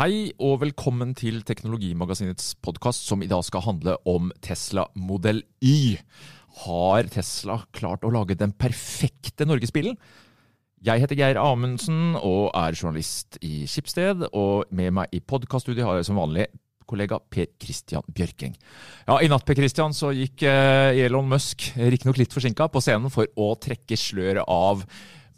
Hei og velkommen til Teknologimagasinets podkast, som i dag skal handle om Tesla Modell Y. Har Tesla klart å lage den perfekte norgesbilen? Jeg heter Geir Amundsen og er journalist i Skipsted. Og med meg i podkaststudiet har jeg som vanlig kollega Per Christian Bjørking. Ja, I natt Per Christian, så gikk eh, Elon Musk, riktignok litt forsinka, på scenen for å trekke sløret av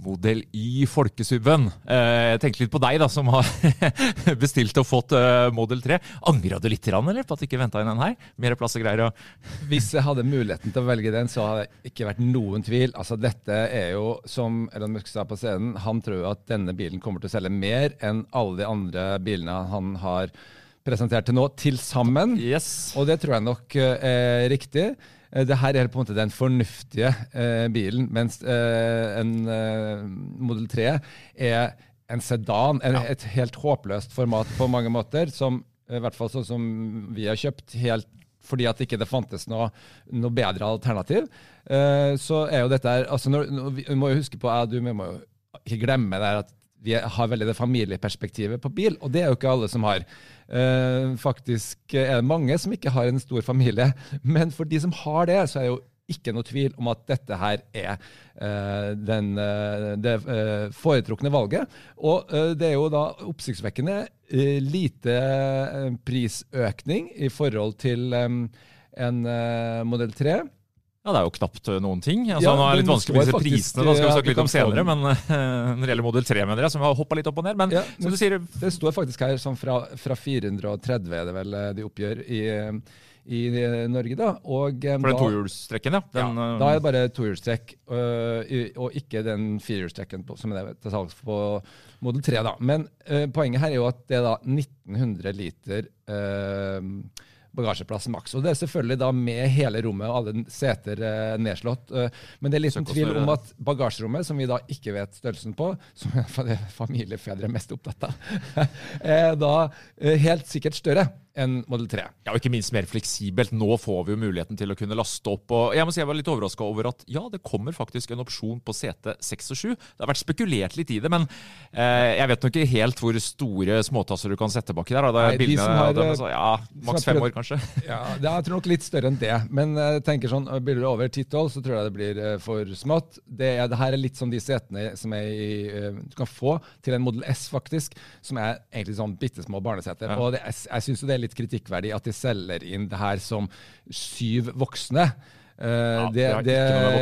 Modell Y folkesubben. Eh, jeg tenkte litt på deg, da, som har bestilt og fått eh, Model 3. Angra du litt eller, på at du ikke venta inn den her? Mer plass og greier? Og Hvis jeg hadde muligheten til å velge den, så hadde det ikke vært noen tvil. Altså, Dette er jo, som Elon Musk sa på scenen, han tror at denne bilen kommer til å selge mer enn alle de andre bilene han har presentert til nå, til sammen. Yes. Og det tror jeg nok er riktig. Eh, det her er på en måte den fornuftige eh, bilen, mens eh, en eh, Model 3 er en sedan. En, Ja. Et helt håpløst format på mange måter, som i hvert fall sånn som vi har kjøpt helt fordi at ikke det fantes noe, noe bedre alternativ. Eh, så er jo dette her altså når, når Vi må jo huske på, jeg du, vi må jo ikke glemme det her at vi har veldig det familieperspektivet på bil, og det er jo ikke alle som har. Eh, faktisk er det mange som ikke har en stor familie, men for de som har det, så er det jo ikke noe tvil om at dette her er eh, den, eh, det eh, foretrukne valget. Og eh, det er jo da oppsiktsvekkende eh, lite prisøkning i forhold til en Modell 3. Ja, det er jo knapt eh, noen ting. Altså, Ja, nå er det litt vanskelig med disse prisene, da skal vi snakke litt om senere. Men uh, når det gjelder Model 3, mener jeg, som har hoppa litt opp og ned. Men Ja, som du sier, Det står faktisk her sånn fra, fra 430 er det vel eh, de oppgjør i, i Norge, da. Og, for den tohjulstrekken, ja. Den, ja, da er det bare tohjulstrekk, og ikke den firehjulstrekken som er til salgs på Model 3. Da. Men øh, poenget her er jo at det er da 1900 liter øh, bagasjeplass maks. Og det er selvfølgelig da med hele rommet og alle seter øh, nedslått. øh, men det er liten tvil om at bagasjerommet, som vi da ikke vet størrelsen på, som i hvert fall familiefedre er mest opptatt av, er da øh, helt sikkert større enn Model 3. Ja, og ikke minst mer fleksibelt. Nå får vi jo muligheten til å kunne laste opp. og Jeg må si jeg var litt overraska over at ja, det kommer faktisk en opsjon på sete 6 og 7. Det har vært spekulert litt i det, men eh, jeg vet nok ikke helt hvor store småtasser du kan sette baki der. Da. Nei, de som har, av dem, eh, så, ja, Maks fem år, kanskje. Ja, det er, jeg tror nok litt større enn det. Men jeg tenker sånn, blir det over 10-12, så tror jeg det blir eh, for smått. Det, er, det her er litt som de setene som er i, eh, du kan få til en Model S, faktisk, som er egentlig sånn bitte små barneseter. Ja. Og det, jeg, jeg syns det er litt kritikkverdig at de selger inn det her som syv voksne. Uh, Ja, det, det det,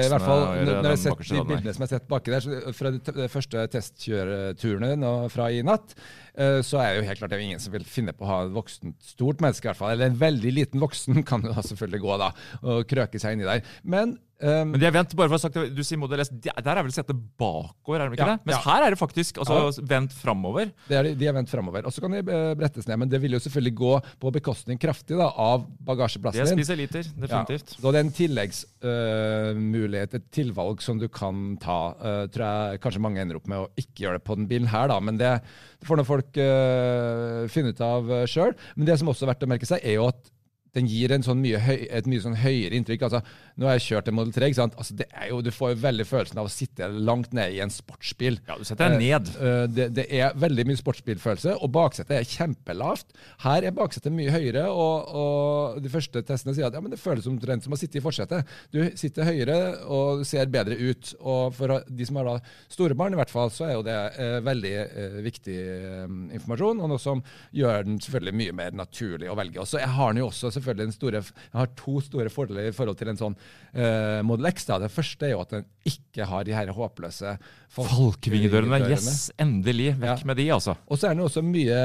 i hvert fall, når jeg har sett de bildene som jeg har sett baki der, så fra de, første testkjøreturene fra i natt, så er det jo helt klart det er jo ingen som vil finne på å ha et voksent, stort menneske, i hvert fall. Eller en veldig liten voksen kan jo da selvfølgelig gå da, og krøke seg inni der. Men Um, Men de er vendt, bare for å ha sagt det, du sier Model S, der er vel setet bakover, er det ikke Ja, det? Mens ja. her er det faktisk altså, vendt framover. det er, de er vendt framover. Og så kan de eh, brettes ned, men det vil jo selvfølgelig gå på bekostning kraftig da, av bagasjeplassen din. Det spiser liter, definitivt. Ja, så det er en tilleggsmulighet, et tilvalg som du kan ta. Uh, tror jeg kanskje mange ender opp med å ikke gjøre det på den bilen her, da, men det, det får nå folk eh, finne ut av uh, sjøl. Men det som også er verdt å merke seg, er jo at den gir en sånn mye høy, et mye sånn høyere inntrykk. altså Nå har jeg kjørt en Model 3. ikke sant? Altså det er jo, Du får jo veldig følelsen av å sitte langt ned i en sportsbil. Ja, du setter deg ned. Eh, det, det er veldig mye sportsbilfølelse, og baksetet er kjempelavt. Her er baksetet mye høyere, og, og de første testene sier at ja, men det føles omtrent som å sitte i forsetet. Du sitter høyere og ser bedre ut. Og for de som har da store barn, i hvert fall, så er jo det eh, veldig eh, viktig eh, informasjon, og noe som gjør den selvfølgelig mye mer naturlig å velge. Og så har den jo også selvfølgelig en store, den har to store fordeler i forhold til en sånn uh, Model X. da. Det første er jo at den ikke har de her håpløse Falkvingedørene, yes, endelig vekk Ja. med de, altså. og så er den også mye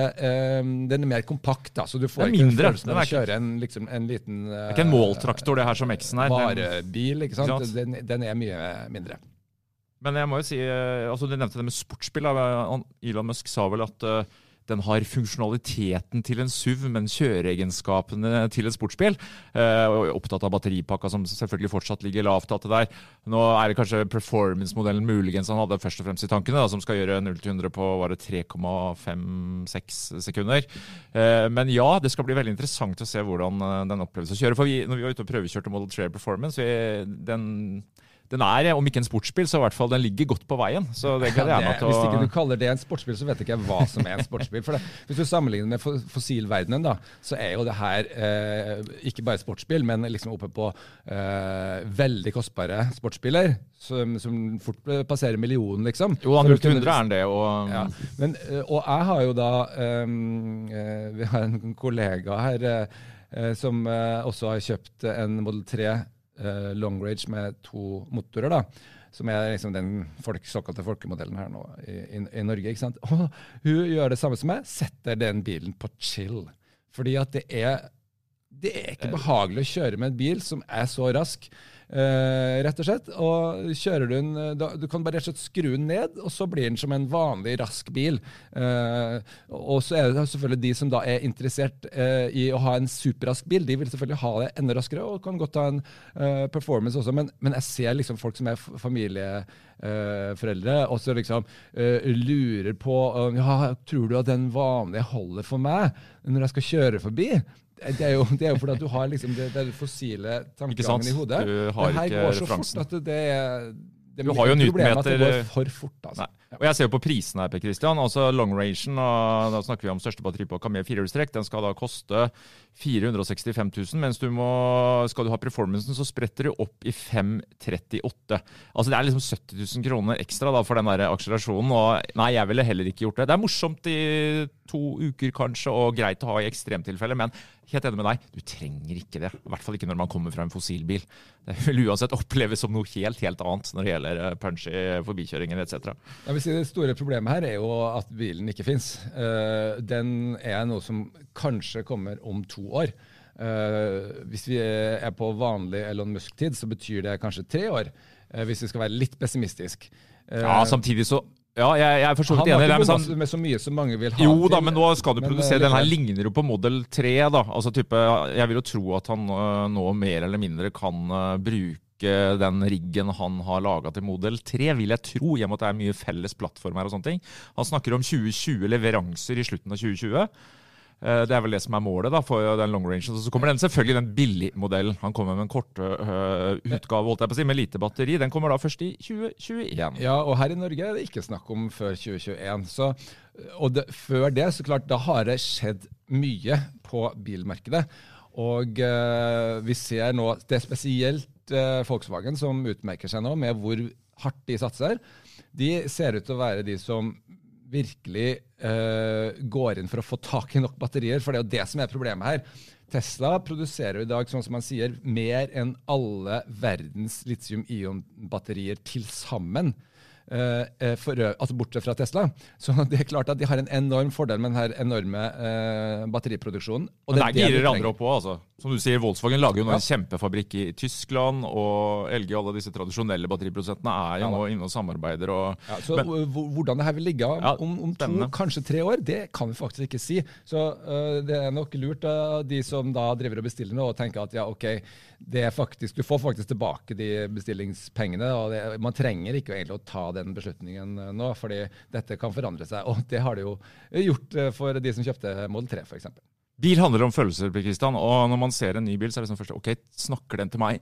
um, Den er mer kompakt, da, så du får ikke mindre. følelsen Den av å kjøre en, liksom, en liten Det er ikke en måltraktor, det her som X-en er. Den- varebil. ikke sant? Ikke sant? Den, den er mye mindre. Men jeg må jo si, eh, altså du nevnte det med sportsbil. Elon Musk sa vel at eh, den har funksjonaliteten til en SUV, men kjøreegenskapene til en sportsbil. Eh, opptatt av batteripakka, som selvfølgelig fortsatt ligger lavt. At det der. Nå er det kanskje performance-modellen muligens han hadde først og fremst i tankene, da, som skal gjøre 0-100 på var det 3,56 sekunder. Eh, men ja, det skal bli veldig interessant å se hvordan eh, den oppleves å kjøre. For vi, når vi var ute og prøvekjørte Model 3 Performance, vi, den den er, om ikke en sportsbil, så i hvert fall den ligger godt på veien. Så det gleder jeg meg til å Hvis ikke du kaller det en sportsbil, så vet ikke jeg hva som er en sportsbil. For det, hvis du sammenligner med fossilverdenen, da, så er jo det her eh, ikke bare sportsbil, men liksom oppe på eh, veldig kostbare sportsbiler. Som, som, fort passerer millionen, liksom. Jo, 0-100 er den det. Og, ja. Men, eh, og jeg har jo da eh, Vi har en kollega her som også har kjøpt en Model 3 uh, long range med to motorer. da, Som er liksom den folk, såkalte folkemodellen her nå i, i, i Norge. ikke sant? Og hun gjør det samme som meg, setter den bilen på chill. Fordi at det er, det er ikke behagelig å kjøre med en bil som er så rask. Uh, rett og slett. Og kjører du den da, Du kan bare rett og slett skru den ned, og så blir den som en vanlig rask bil. Uh, og så er det selvfølgelig de som da er interessert uh, i å ha en superrask bil, de vil selvfølgelig ha det enda raskere og kan godt ha en performance også, men, men, jeg ser liksom folk som er familieforeldre, og så liksom lurer på ja, tror du at den vanlige holder for meg når jeg skal kjøre forbi? Det er, jo, det er jo fordi at du har liksom det, det fossile tankegangen i hodet. Du har det her ikke går så referansen. fort at det er det Du har jo problemet at det går for fort. Altså. Nei. Og jeg ser jo på prisene her, Per Christian. Altså long rangen, og da snakker vi om største batteri på Camé firehjulstrekk, den skal da koste 465 000, mens du må, skal du ha performancen, så spretter du opp i 538. Altså det er liksom 70 000 kroner ekstra da for den der akselerasjonen, og nei, jeg ville heller ikke gjort det. Det er morsomt i to uker kanskje, og greit å ha i ekstremtilfeller, men helt enig med deg, du trenger ikke det. I hvert fall ikke når man kommer fra en fossilbil. Det vil uansett oppleves som noe helt, helt annet når det gjelder punch punchy forbikjøringer etc. Jeg vil si Det store problemet her er jo at bilen ikke fins. den er noe som kanskje kommer om to år. Eh, hvis vi er på vanlig Elon Musk-tid, så betyr det kanskje tre år. eh, hvis vi skal være litt pessimistisk. Eh, Ja, samtidig så Ja, jeg, jeg er for så vidt enig. Han har ikke men sånn- med så mye som mange vil ha. Jo da, men nå skal du Men, produsere. eh, Den her ligner jo på Model 3. da. Altså type, Jeg vil jo tro at han nå mer eller mindre kan bruke den riggen han har laga til Model 3, vil jeg tro, i og med at det er mye felles plattformer og sånne ting. Han snakker om 2020 leveranser i slutten av 2020. Eh, Det er vel det som er målet da, for den long range. Så kommer den selvfølgelig den billigmodellen. Han kommer med en kort uh, utgave si, med lite batteri. Den kommer da først i 2021. Ja, og her i Norge er det ikke snakk om før 2021. Så, og det, før det, så klart, da har det skjedd mye på bilmarkedet. Og uh, vi ser nå Det er spesielt eh, Volkswagen som utmerker seg nå med hvor hardt de satser. De ser ut til å være de som virkelig uh, går inn for å få tak i nok batterier, for det er jo det som er problemet her. Tesla produserer i dag, sånn som man sier, mer enn alle verdens litium-ion-batterier til sammen. Eh, eh, for, altså bortsett fra Tesla. Så det er klart at de har en enorm fordel med den enorme eh, batteriproduksjonen. Men det er der det girer trenger. andre opp òg, altså. Som du sier, Volkswagen lager jo nå Ja. en kjempefabrikk i Tyskland, og LG og alle disse tradisjonelle batteriprodusentene er jo Ja nå inne og samarbeider. og Ja, så Men- Hvordan det her vil ligge om, om, to, kanskje tre år, det kan vi faktisk ikke si. Så uh, det er nok lurt av de som da driver og bestiller nå, og tenker at ja, ok, det er faktisk, du får faktisk tilbake de bestillingspengene. og det, Man trenger ikke egentlig å ta den beslutningen øh, nå, fordi dette kan forandre seg. Og det har det jo gjort øh, for de som kjøpte Model 3, f.eks. Bil handler om følelser, Kristian, og når man ser en ny bil, så er det sånn først OK, snakker den til meg?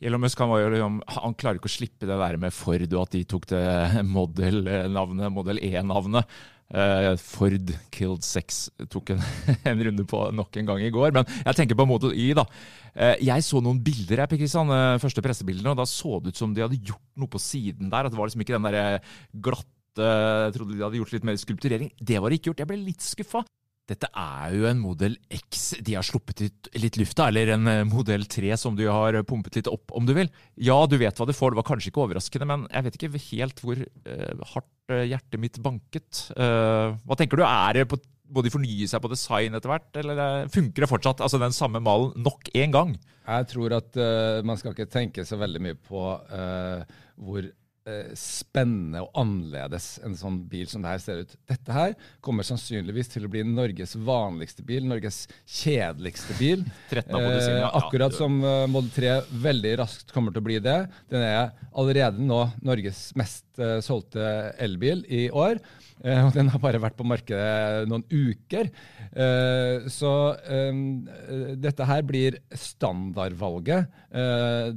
Elon Musk han, liksom- han klarer ikke å slippe det der med Ford, og at de tok det Model-navnet, Model E-navnet. Uh, Ford Killed Sex tok en, en runde på nok en gang i går. Men jeg tenker på Model Y, da. Uh, jeg så noen bilder her, Kristian, eh, første pressebildene, og da så det ut som de hadde gjort noe på siden der. At det var liksom ikke den der glatte Jeg trodde de hadde gjort litt mer skulpturering. Det var det ikke gjort. Jeg ble litt skuffa. Dette er jo en Model X de har sluppet ut litt lufta, eller en modell Model 3 som du har pumpet litt opp, om du vil. Ja, du vet hva du får, det var kanskje ikke overraskende, men jeg vet ikke helt hvor eh, hardt eh, hjertet mitt banket. Eh, hva tenker du, er det på må de fornye seg på design etter hvert, eller eh, funker det fortsatt? Altså den samme malen nok en gang? Jeg tror at uh, man skal ikke tenke så veldig mye på uh, hvor øh, spennende og annerledes en sånn bil som det her ser ut. Dette her kommer sannsynligvis til å bli Norges vanligste bil, Norges kjedeligste bil. 13 av modellene, ja. Eh, akkurat som øh, Model 3 veldig raskt kommer til å bli det. Den er allerede nå Norges mest uh, solgte elbil i år. Uh, og den har bare vært på markedet noen uker. Uh, så dette her blir standardvalget.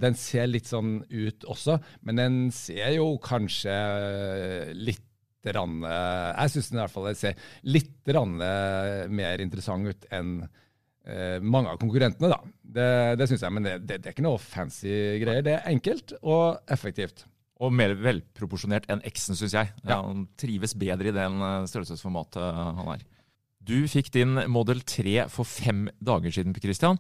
den ser litt sånn ut også, men den ser jo kanskje litt Jeg syns den i hvert fall ser litt mer interessant ut enn mange av konkurrentene, da. Det, det syns jeg, men det, det, det, er ikke noe fancy greier. Det er enkelt og effektivt. Og mer velproporsjonert enn X-en, syns jeg. Ja. Han trives bedre i den eh, størrelsesformatet eh, han er. Du fikk din Model 3 for fem dager siden, Christian.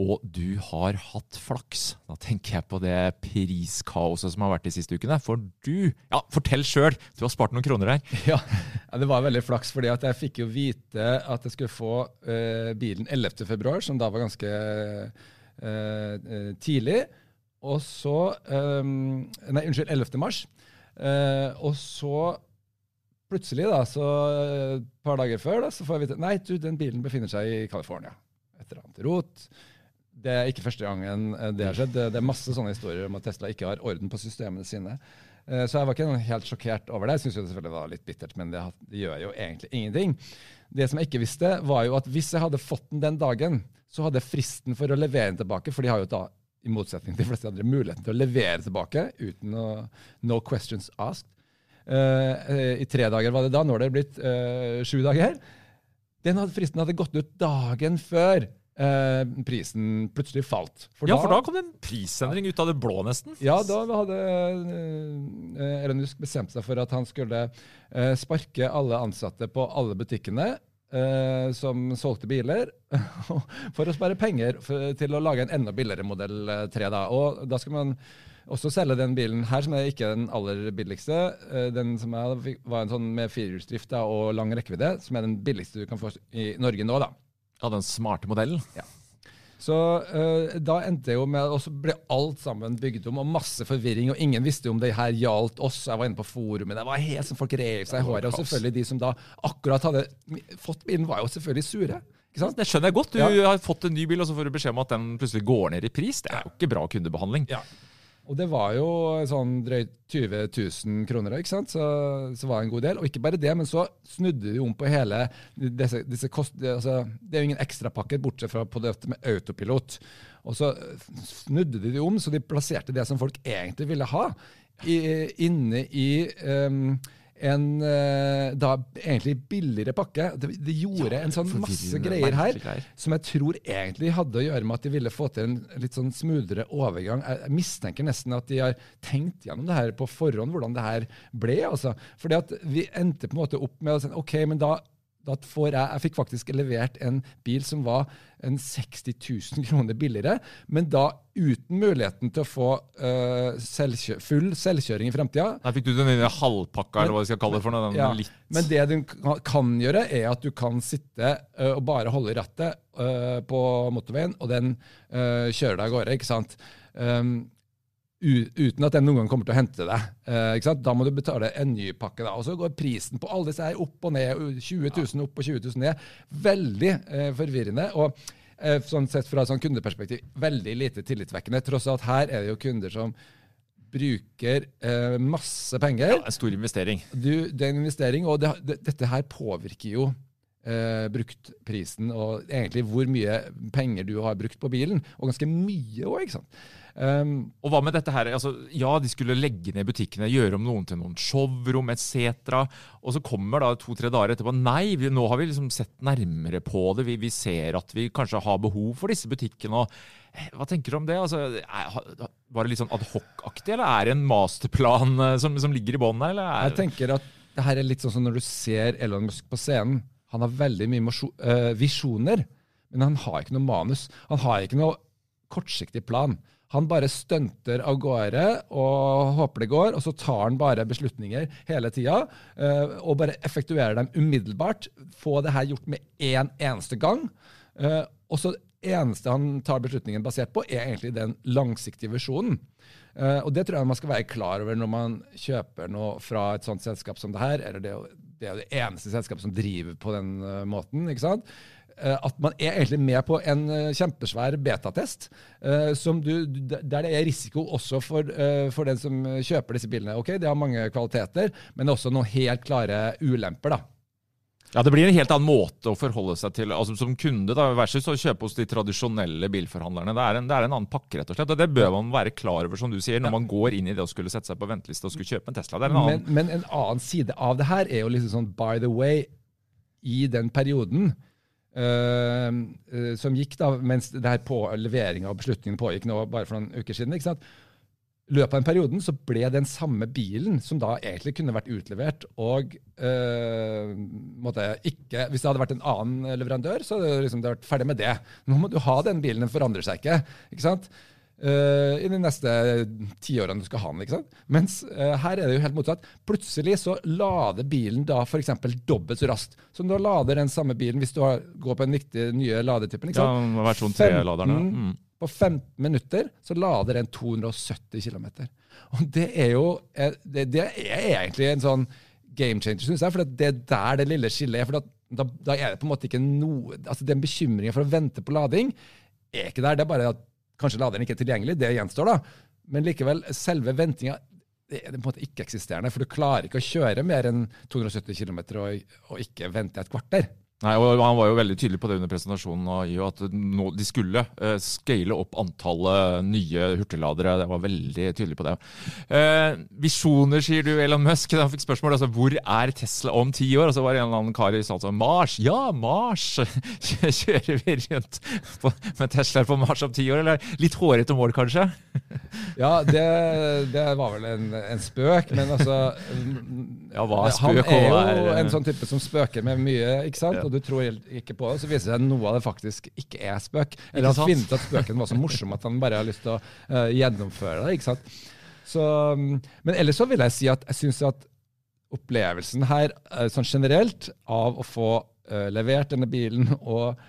Og du har hatt flaks. Da tenker jeg på det priskaoset som har vært de siste ukene. For du Ja, fortell sjøl! Du har spart noen kroner her. Ja, det var veldig flaks, fordi at jeg fikk jo vite at jeg skulle få uh, bilen 11.2, som da var ganske uh, tidlig. Og så um, Nei, unnskyld, 11. mars. Uh, og så plutselig, da, så et par dager før, da, så får jeg vite Nei, du, den bilen befinner seg i California. Et eller annet rot. Det er ikke første gangen det har skjedd. Det, er masse sånne historier om at Tesla ikke har orden på systemene sine. Så jeg var ikke helt sjokkert over det. Jeg syns det var litt bittert, men det gjør jo egentlig ingenting. Det som jeg ikke visste, var jo at hvis jeg hadde fått den den dagen, så hadde fristen for å levere den tilbake, for de har jo da i motsetning til de fleste andre, muligheten til å levere tilbake uten å no questions asked. Uh, I tre dager var det da. Nå har det blitt uh, sju dager. Den hadde fristen hadde gått ut dagen før uh, prisen plutselig falt. For ja, da, for da kom det en prisendring ut av det blå, nesten. Ja, da hadde Elon Musk bestemt seg for at han skulle sparke alle ansatte på alle butikkene eh, som solgte biler, for å spare penger for, til å lage en enda billigere modell 3. Da. Og da skal man også selge den bilen her, som er ikke den aller billigste. Uh, den som er, var en sånn med firehjulsdrift og lang rekkevidde, som er den billigste du kan få i Norge nå. da. Ja, den smarte modellen? Ja. Så uh, da endte det jo med Og så ble alt sammen bygd om, og masse forvirring, og ingen visste jo om det her gjaldt oss. Jeg var inne på forumet, det var helt som folk rev seg i håret. Og selvfølgelig de som da akkurat hadde fått bilen, var jo selvfølgelig sure. Det skjønner jeg godt. Du ja. har fått en ny bil, og så får du beskjed om at den plutselig går ned i pris. Det er jo ikke bra kundebehandling. Ja. Og det var jo sånn drøyt 20 000 kroner, ikke sant? Så, så var det en god del. Og ikke bare det, men så snudde de om på hele disse, disse kost... Altså, det er jo ingen ekstrapakker bortsett fra på dette med autopilot. Og så snudde de det om, så de plasserte det som folk egentlig ville ha, i, inne i um, en uh, da egentlig billigere pakke. Det, det gjorde ja, en sånn masse greier her greier. som jeg tror egentlig hadde å gjøre med at de ville få til en litt sånn smoothere overgang. Jeg, jeg mistenker nesten at de har tenkt gjennom det her på forhånd, hvordan det her ble. altså. Fordi at vi endte på en måte opp med å si OK, men da da får jeg, jeg fikk faktisk levert en bil som var en 60 000 kroner billigere, men da uten muligheten til å få uh, selvkjø full selvkjøring i fremtida. Der fikk du den inn halvpakka, eller hva vi skal kalle det for noe. Ja. Men det du kan gjøre, er at du kan sitte uh, og bare holde rattet uh, på motorveien, og den kjører deg av gårde. ikke sant? Um, uten at den noen gang kommer til å hente deg. Eh, da må du betale en ny pakke. Da. Og så går prisen på alle disse her opp og ned. 20 000 opp og 20 000 ned. Veldig eh, forvirrende. og eh, sånn sett fra et sånn kundeperspektiv veldig lite tillitvekkende. Tross alt her er det jo kunder som bruker eh, masse penger. Ja, En stor investering. Du, det er en investering, og det, det, dette her påvirker jo eh, bruktprisen og egentlig hvor mye penger du har brukt på bilen. Og ganske mye òg, ikke sant. Um, og hva med dette her? Altså, ja, de skulle legge ned butikkene, gjøre om noen til noen showrom etc. Og så kommer da to-tre dager etterpå Nei, vi, nå har vi liksom sett nærmere på det. Vi, vi, ser at vi kanskje har behov for disse butikkene. og eh, Hva tenker du om det? Altså, var det litt sånn adhocaktig, eller er det en masterplan eh, som, som ligger i bånn her? Jeg tenker at det her er litt sånn som når du ser Elon Musk på scenen. Han har veldig mye uh, visjoner, men han har ikke noe manus. Han har ikke noe kortsiktig plan. Han bare stunter av gårde og håper det går, og så tar han bare beslutninger hele tida. Uh, og bare effektuerer dem umiddelbart. Få det her gjort med én eneste gang. Uh, og så eneste han tar beslutningen basert på, er egentlig den langsiktige visjonen. Og det tror jeg man skal være klar over når man kjøper noe fra et sånt selskap som det her. eller det, det er det eneste selskapet som driver på den måten. ikke sant? eh, at man er egentlig med på en eh, kjempesvær betatest, eh, der det er risiko også for, eh, for den som kjøper disse bilene. Ok, Det har mange kvaliteter, men også noen helt klare ulemper. da. Ja, Det blir en helt annen måte å forholde seg til altså som kunde da, versus å kjøpe hos de tradisjonelle bilforhandlerne. Det er, en, det er en annen pakke, rett og slett. og Det bør man være klar over som du sier, når man går inn i det å skulle sette seg på venteliste og skulle kjøpe en Tesla. Det en. Men, men en annen side av det her er jo liksom sånn by the way, i den perioden øh, som gikk da, mens det her på leveringa og beslutningen pågikk nå bare for noen uker siden. ikke sant? Løpet av den perioden så ble den samme bilen, som da egentlig kunne vært utlevert og øh, ikke, Hvis det hadde vært en annen leverandør, så hadde det liksom vært ferdig med det. Nå må du ha den bilen, den forandrer seg ikke. ikke sant? Uh, I de neste tiårene du skal ha den. ikke sant? Mens uh, her er det jo helt motsatt. Plutselig så lader bilen da f.eks. dobbelt så raskt som du lader den samme bilen hvis du har, går på den riktige nye ladetypen. ikke sant? Ja, versjon 3-laderne. Mm. På 15 minutter så lader den 270 km. Og det er jo eh, det, det er egentlig en sånn game changer, syns jeg. For det er der det lille skillet er. for da, da, er det på en måte ikke noe altså Den bekymringen for å vente på lading er ikke der. Det er bare at kanskje laderen ikke er tilgjengelig. Det gjenstår, da. Men likevel, selve ventinga er på en måte ikke-eksisterende. For du klarer ikke å kjøre mer enn 270 km og, og ikke vente et kvarter. Nei, og Han var jo veldig tydelig på det under presentasjonen at nå, de skulle uh, scale opp antallet nye hurtigladere. Det var veldig tydelig på det. Uh, visjoner, sier du, Elon Musk. Han fikk spørsmål altså, hvor er Tesla om ti år. Og så var det en eller annen kar i salen som Mars. Ja, Mars! Kjører vi rundt på, med Tesla på Mars om ti år? Eller litt hårete mål, kanskje? ja, det, det, var vel en, en, spøk, men altså ja, hva er spøk, Han er jo en sånn type som spøker med mye, ikke sant? og du tror ikke på det, så viser det seg at noe av det faktisk ikke er spøk. Eller han finner ut at spøken var så morsom at han bare har lyst til å uh, gjennomføre det. ikke sant? Så, men ellers så vil jeg si at jeg syns at opplevelsen her uh, sånn generelt av å få uh, levert denne bilen og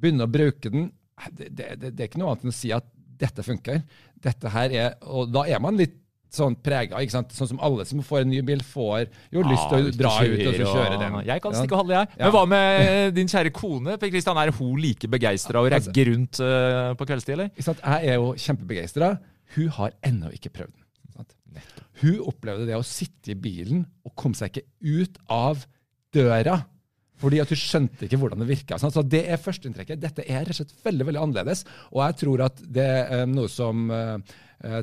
begynne å bruke den, det, det, det, det er ikke noe annet enn å si at dette funker. Dette her er, Og da er man litt sånn prega. Sånn som alle som får en ny bil, får jo ja, lyst til å dra ut og kjøre den. Jeg kan stikke og holde, jeg. Men hva med din kjære kone? Per Kristian, Er hun like begeistra og altså- ragger rundt uh, på kveldstid, eller? Jeg er jo kjempebegeistra. Hun har ennå ikke prøvd den. Hun opplevde det å sitte i bilen og komme seg ikke ut av døra. Fordi at hun skjønte ikke hvordan det virka. Så det er førsteinntrykket. Dette er rett og slett veldig veldig annerledes. Og jeg tror at det er noe som uh, uh,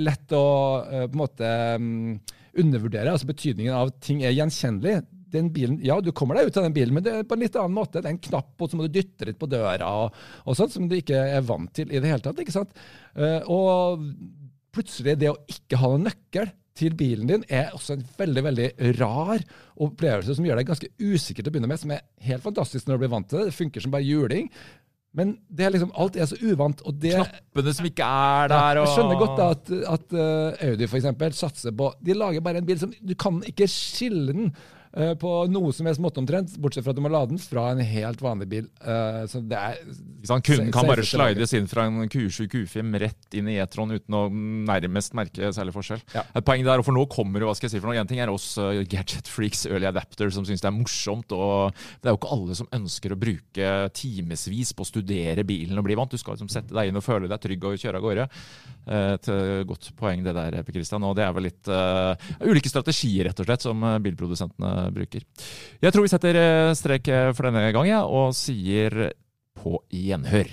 lett å på en måte um, undervurdere. altså Betydningen av at ting er gjenkjennelig. Bilen, ja, Du kommer deg ut av den bilen, men det er på en litt annen måte. Det er en knapp, og så må du dytte litt på døra og, og sånt, som du ikke er vant til i det hele tatt. ikke sant? Og plutselig det å ikke ha noen nøkkel til bilen din er også en veldig veldig rar opplevelse som gjør deg ganske usikker til å begynne med, som er helt fantastisk når du blir vant til det. Det funker som bare juling. Men det er liksom, alt er så uvant. og det... Knappene som ikke er der. Ja, jeg skjønner godt da at, at uh, Audi for eksempel, satser på De lager bare en bil som Du kan ikke skille den Eh, på noe som helst måte omtrent, bortsett fra at du må lade den fra en helt vanlig bil. Uh, så det er... Så kunden kan bare slides inn fra en Q7 Q5 rett inn i E-tron uten å nærmest merke særlig forskjell. Ja. Et poeng der, og for nå kommer det, hva skal jeg si for noe, En ting er oss uh, gadget freaks, early adapter, som syns det er morsomt. og Det er jo ikke alle som ønsker å bruke timevis på å studere bilen og bli vant. Du skal liksom sette deg inn og føle deg trygg og kjøre av gårde. Uh, et godt poeng det der, Per Christian. Og det er vel litt ulike strategier, rett og slett, som bilprodusentene bruker. Jeg tror vi setter eh, strek eh, for denne gang, ja, og sier på gjenhør.